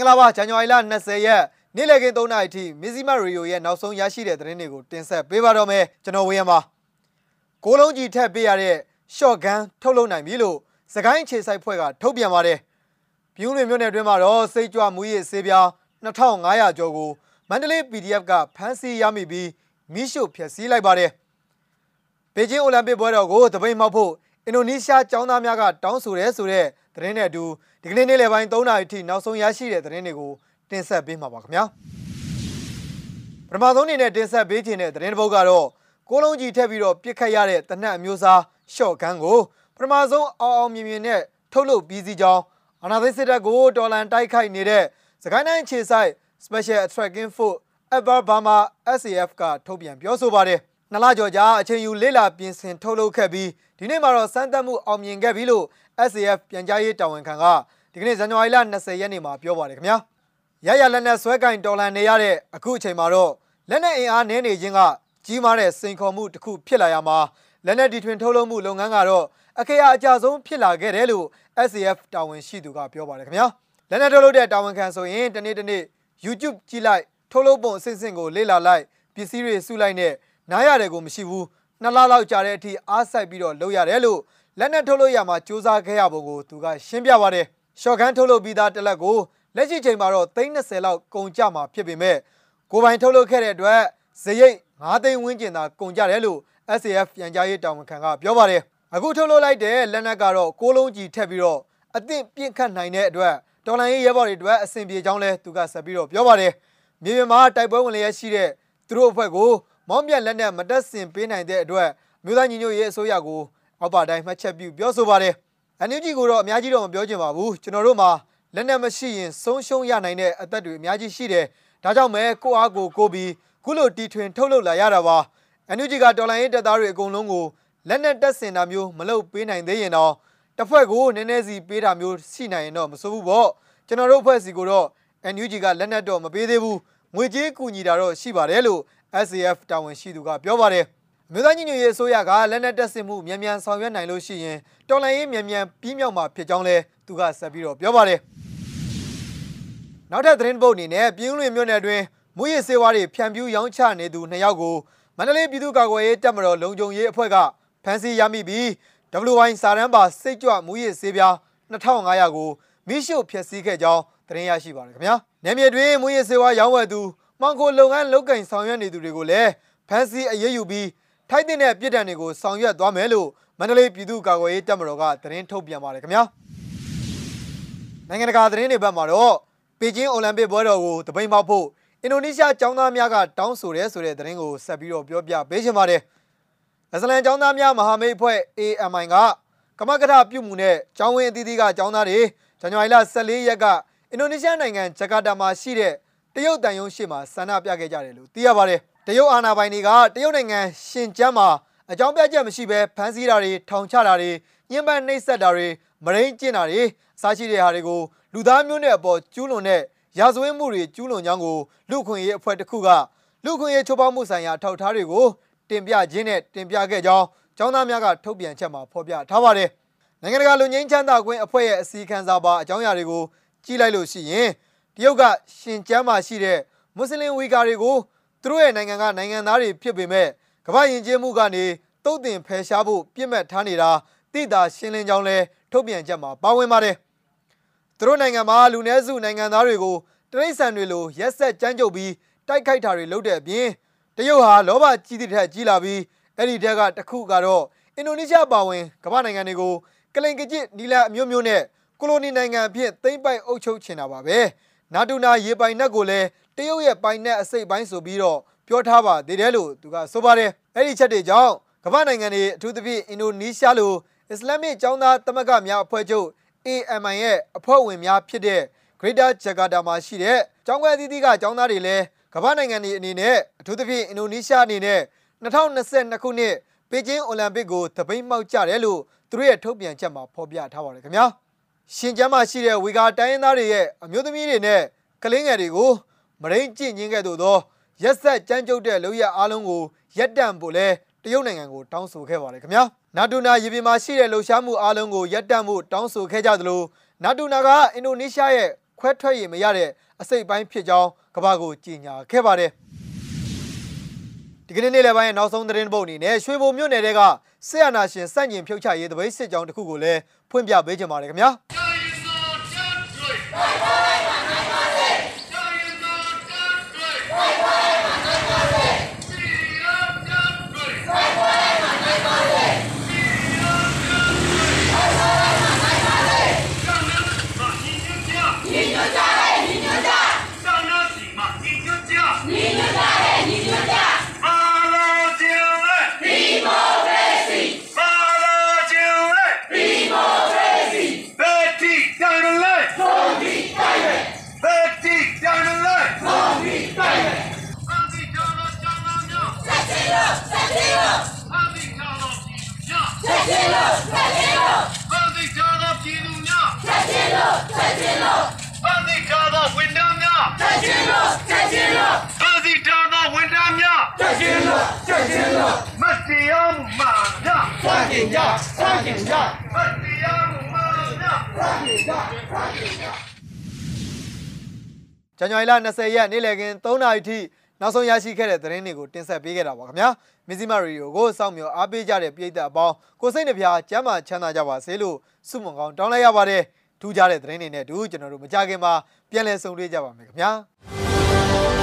င်္ဂလာပါဇန်နဝါရီလ20ရက်နေ့လည်ခင်း3နာရီအထိမီဇီမရီယိုရဲ့နောက်ဆုံးရရှိတဲ့သတင်းတွေကိုတင်ဆက်ပေးပါတော့မယ်ကျွန်တော်ဝေယံပါကိုလုံးကြီးထက်ပေးရတဲ့ short gun ထုတ်လုပ်နိုင်ပြီလို့စကိုင်းခြေဆိုင်ဖွဲ့ကထုတ်ပြန်ပါတယ်ပြူးလွင်မြို့နယ်အတွင်းမှာတော့စိတ်ကြွမူရည်ဆေးပြား2500ကျော်ကိုမန္တလေး PDF ကဖမ်းဆီးရမိပြီးမိရှုဖျက်ဆီးလိုက်ပါတယ်ဘေကျင်းအိုလံပစ်ပွဲတော်ကိုတပိတ်မှောက်ဖို့ အင်ဒိုနီးရှားចောင်းသားများကတောင်းဆိုရဲဆိုတဲ့သတင်းနဲ့အတူဒီကနေ့နေ့လယ်ပိုင်း3နာရီထိနောက်ဆုံးရရှိတဲ့သတင်းတွေကိုတင်ဆက်ပေးမှာပါခင်ဗျာပထမဆုံးအနေနဲ့တင်ဆက်ပေးခြင်းတဲ့သတင်းတစ်ပုဒ်ကတော့ကိုလုံးကြီးထက်ပြီးတော့ပြစ်ခတ်ရတဲ့တနက်အမျိုးအစားရှော့ဂန်းကိုပထမဆုံးအောင်အောင်မြင်မြင်နဲ့ထုတ်လုပ်ပြီးစီကြောင်းအနာသိစစ်တပ်ကိုတော်လန်တိုက်ခိုက်နေတဲ့စကိုင်းတိုင်းခြေဆိုင် Special Attracting Force Ever Burma SAF ကထုတ်ပြန်ပြောဆိုပါတယ် နှစ်လကျော်ကြာအချိန်ယူလေးလာပြင်ဆင်ထုတ်လုပ်ခဲ့ပြီးဒီနေ့မှာတော့စမ်းသပ်မှုအောင်မြင်ခဲ့ပြီလို့ SAF ပြန်ကြားရေးတာဝန်ခံကဒီကနေ့ဇန်နဝါရီလ20ရက်နေ့မှာပြောပါတယ်ခင်ဗျာရရလက်နဲ့ဆွဲကင်တော်လန်နေရတဲ့အခုအချိန်မှာတော့လက်နဲ့အင်အားနည်းနေခြင်းကကြီးမားတဲ့စိန်ခေါ်မှုတစ်ခုဖြစ်လာရမှာလက်နဲ့ဒီထွင်ထုတ်လုပ်မှုလုပ်ငန်းကတော့အခရာအကြဆုံးဖြစ်လာခဲ့တယ်လို့ SAF တာဝန်ရှိသူကပြောပါတယ်ခင်ဗျာလက်နဲ့ထုတ်လုပ်တဲ့တာဝန်ခံဆိုရင်တနေ့တနေ့ YouTube ကြည့်လိုက်ထုတ်လုပ်ပုံအစစ်အစစ်ကိုလေ့လာလိုက်ပစ္စည်းတွေစုလိုက်နဲ့ နားရတယ်ကိုမရှိဘူးနှစ်လလောက်ကြာတဲ့အထိအားစိုက်ပြီးတော့လုပ်ရတယ်လို့လက်နက်ထုတ်လို့ရမှာစူးစမ်းခဲ့ရပုံကိုသူကရှင်းပြပါတယ်။ရှော့ကန်ထုတ်လုပ်ပြီးသားတစ်လက်ကိုလက်ရှိချိန်မှာတော့330လောက်ကုန်ကြမှာဖြစ်ပေမဲ့ကိုပိုင်ထုတ်လုပ်ခဲ့တဲ့အတွက်ဇရိတ်9သိန်းဝန်းကျင်သာကုန်ကြတယ်လို့ SAF ပြန်ကြားရေးတာဝန်ခံကပြောပါတယ်။အခုထုတ်လုပ်လိုက်တဲ့လက်နက်ကတော့ကိုလုံးကြီးထက်ပြီးတော့အသင့်ပြင့်ခတ်နိုင်တဲ့အတွက်တော်လိုင်းရေးရဲဘော်တွေအတွက်အဆင်ပြေကြောင်းလဲသူကဆက်ပြီးတော့ပြောပါတယ်။မြေပြင်မှာတိုက်ပွဲဝင်လျက်ရှိတဲ့သူတို့အဖွဲ့ကို မောင်းပြန်လက်နက်မတက်ဆင်ပေးနိုင်တဲ့အတွက်မြို့သားညီညွတ်ရေးအစိုးရကိုအောက်ပါတိုင်းမှတ်ချက်ပြုပြောဆိုပါတယ်။ NUG ကိုတော့အများကြီးတော့မပြောချင်ပါဘူးကျွန်တော်တို့မှာလက်နက်မရှိရင်ဆုံးရှုံးရနိုင်တဲ့အသက်တွေအများကြီးရှိတယ်ဒါကြောင့်မဲကိုအားကိုကိုပြီးခုလိုတီထွင်ထုတ်လုပ်လာရတာပါ NUG ကတော်လိုင်းရေးတပ်သားတွေအကုန်လုံးကိုလက်နက်တက်ဆင်တာမျိုးမလုပ်ပေးနိုင်သေးရင်တော့တစ်ဖွဲ့ကိုနည်းနည်းစီပေးတာမျိုးရှိနိုင်ရင်တော့မစိုးဘူးပေါ့ကျွန်တော်တို့အဖွဲ့စီကိုတော့ NUG ကလက်နက်တော့မပေးသေးဘူးငွေကြေးကူညီတာတော့ရှိပါတယ်လို့ SAF တာဝန်ရှိသူကပြောပါတယ်အမျိုးသားညီညွတ်ရေးအစိုးရကလက်နက်တက်ဆင်မှုမြန်မြန်ဆောင်ရွက်နိုင်လို့ရှိရင်တော်လှန်ရေးမြန်မြန်ပြီးမြောက်မှာဖြစ်ကြောင်းလဲသူကဆက်ပြီးတော့ပြောပါတယ်နောက်ထပ်သတင်းပုတ်အနေနဲ့ပြင်းလွင်မြို့နယ်အတွင်းမူရစ်စေဝါတွေဖြန့်ဖြူးရောင်းချနေသူနှစ်ယောက်ကိုမန္တလေးပြည်သူ့ကာကွယ်ရေးတပ်မတော်လုံခြုံရေးအဖွဲ့ကဖမ်းဆီးရမိပြီး WY စာရန်ပါစိတ်ကြွမူရစ်စေပြား2500ကိုမိရှုဖျက်ဆီးခဲ့ကြောင်းသတင်းရရှိပါတယ်ခင်ဗျာ။နယ်မြေတွင်မူရစ်စေဝါရောင်းဝယ်သူ မှောင်ခိုလုပ်ငန်းလုပ်ကင်ဆောင်ရွက်နေသူတွေကိုလည်းဖမ်းဆီးအရေးယူပြီးထိုက်တဲ့ပြစ်ဒဏ်တွေကိုဆောင်ရွက်သွားမယ်လို့မန္တလေးပြည်သူ့ကာကွယ်ရေးတပ်မတော်ကသတင်းထုတ်ပြန်ပါတယ်ခင်ဗျာနိုင်ငံတကာသတင်းတွေဘက်မှာတော့ပေကျင်းအိုလံပစ်ပွဲတော်ကိုတပိန်ပေါက်ဖို့အင်ဒိုနီးရှားចောင်းသားများကတောင်းဆိုတယ်ဆိုတဲ့သတင်းကိုဆက်ပြီးတော့ပြောပြပေးချင်ပါတယ်အစ္စလမ်ចောင်းသားများမဟာမိတ်အဖွဲ့ AMI ကကမကထပြုမှုနဲ့ចောင်းဝင်းအသီးသီးကចောင်းသားတွေဇန်နဝါရီလ14ရက်ကအင်ဒိုနီးရှားနိုင်ငံဂျကာတာမှာရှိတဲ့ တရုတ်တန်ယုံရှိမှာဆန္ဒပြခဲ့ကြတယ်လို့သိရပါတယ်တရုတ်အာဏာပိုင်တွေကတရုတ်နိုင်ငံရှင်ကျန်းမှာအကြောင်းပြချက်မရှိဘဲဖမ်းဆီးတာတွေထောင်ချတာတွေညှဉ်းပန်းနှိပ်စက်တာတွေမရင်းကျင့်တာတွေအစရှိတဲ့ဟာတွေကိုလူသားမျိုးနွယ်အပေါ်ကျူးလွန်တဲ့ရာဇဝတ်မှုတွေကျူးလွန်ကြောင်းကိုလူခွင့်ရေးအဖွဲ့တစ်ခုကလူခွင့်ရေးချိုးဖောက်မှုဆိုင်ရာထောက်ထားတွေကိုတင်ပြခြင်းနဲ့တင်ပြခဲ့ကြောင်းကျောင်းသားများကထုတ်ပြန်ချက်မှာဖော်ပြထားပါတယ်။နိုင်ငံတကာလူငင်းချမ်းသာခွင့်အဖွဲ့ရဲ့အစည်းအဝေးစာပါအကြောင်းအရာတွေကိုကြည့်လိုက်လို့ရှိရင် တရုတ်ကရှင်ကျမ်းမှာရှိတဲ့မွတ်စလင်ဝီဂါတွေကိုသူတို့ရဲ့နိုင်ငံကနိုင်ငံသားတွေဖြစ်ပေမဲ့ကမ္ဘာယဉ်ကျေးမှုကနေတုတ်တင်ဖယ်ရှားဖို့ပြစ်မှတ်ထားနေတာတိတာရှင်းလင်းကြောင်းလဲထုတ်ပြန်ချက်မှာပါဝင်ပါတယ်။သူတို့နိုင်ငံမှာလူနည်းစုနိုင်ငံသားတွေကိုတရိတ်ဆန်တွေလိုရက်ဆက်ကြမ်းကြုတ်ပြီးတိုက်ခိုက်တာတွေလုပ်တဲ့အပြင်တရုတ်ဟာလောဘကြီးတဲ့ထက်ကြီးလာပြီးအဲ့ဒီထက်ကတစ်ခုကတော့အင်ဒိုနီးရှားပါဝင်ကမ္ဘာနိုင်ငံတွေကိုကလိန်ကကြစ်နီလာအမျိုးမျိုးနဲ့ကိုလိုနီနိုင်ငံအဖြစ်သိမ့်ပိုက်အုပ်ချုပ်ချင်တာပါပဲ။ နာတူနာရေပိုင်နက်ကိုလည်းတရုတ်ရဲ့ပိုင်နက်အစိတ်ပိုင်းဆိုပြီးတော့ပြောထားပါသေးတယ်လို့သူကဆိုပါတယ်အဲ့ဒီချက်တွေကြောင့်ကမ္ဘာနိုင်ငံတွေအထူးသဖြင့်အင်ဒိုနီးရှားလိုအစ္စလာမစ်ကျောင်းသားသမဂ္ဂများအဖွဲ့ချုပ် AMI ရဲ့အဖွဲ့ဝင်များဖြစ်တဲ့ Greater Jakarta မှာရှိတဲ့ကျောင်းကွဲသီးသီးကကျောင်းသားတွေလည်းကမ္ဘာနိုင်ငံတွေအနေနဲ့အထူးသဖြင့်အင်ဒိုနီးရှားအနေနဲ့2022ခုနှစ်ပေကျင်းအိုလံပစ်ကိုတပိတ်မှောက်ကြတယ်လို့သူတို့ရဲ့ထုတ်ပြန်ချက်မှာဖော်ပြထားပါတယ်ခင်ဗျာ ရှင်ကျမ်းမှာရှိတဲ့ဝီဂါတိုင်းရင်းသားတွေရဲ့အမျိုးသမီးတွေနဲ့ကလေးငယ်တွေကိုမရင်းကျင့်ခြင်းကဲ့သို့သောရက်ဆက်ကြမ်းကြုတ်တဲ့လုပ်ရအားလုံးကိုရပ်တန့်ဖို့လဲတရုတ်နိုင်ငံကိုတောင်းဆိုခဲ့ပါတယ်ခင်ဗျာနာတူနာရေပြင်မှာရှိတဲ့လှုပ်ရှားမှုအားလုံးကိုရပ်တန့်ဖို့တောင်းဆိုခဲ့ကြသလိုနာတူနာကအင်ဒိုနီးရှားရဲ့ခွဲထွက်ရမရတဲ့အစိတ်အပိုင်းဖြစ်ကြောင်းကမ္ဘာကိုကြေညာခဲ့ပါတယ်ဒီကနေ့နေ့လယ်ပိုင်းရဲ့နောက်ဆုံးသတင်းပုတ်အနေနဲ့ရွှေဘုံမြို့နယ်ကဆရာနာရှင်စန့်ကျင်ဖြုတ်ချရေးတပိတ်စစ်ကြောင်းတစ်ခုကိုလည်းဖွင့်ပြပေးကြပါရစေခင်ဗျာ ချက်ချင်းလားမတရားမှုမှန်ရစတင်ကြစတင်ကြမတရားမှုမှန်ရစတင်ကြစတင်ကြဇန်နဝါရီလ20ရက်နေ့လည်ခင်း3နာရီထိနောက်ဆုံးရရှိခဲ့တဲ့သတင်းတွေကိုတင်ဆက်ပေးခဲ့တာပါခင်ဗျာမစ္စည်းမရီယိုကိုစောင့်မျှော်အားပေးကြတဲ့ပရိသတ်အပေါင်းကိုစိတ်နှပြကျမ်းမာချမ်းသာကြပါစေလို့ဆုမွန်ကောင်းတောင်းလိုက်ရပါတယ်ထူးခြားတဲ့သတင်းတွေနဲ့အတူကျွန်တော်တို့မကြခင်မှာပြန်လည်ဆုံတွေ့ကြပါမယ်ခင်ဗျာ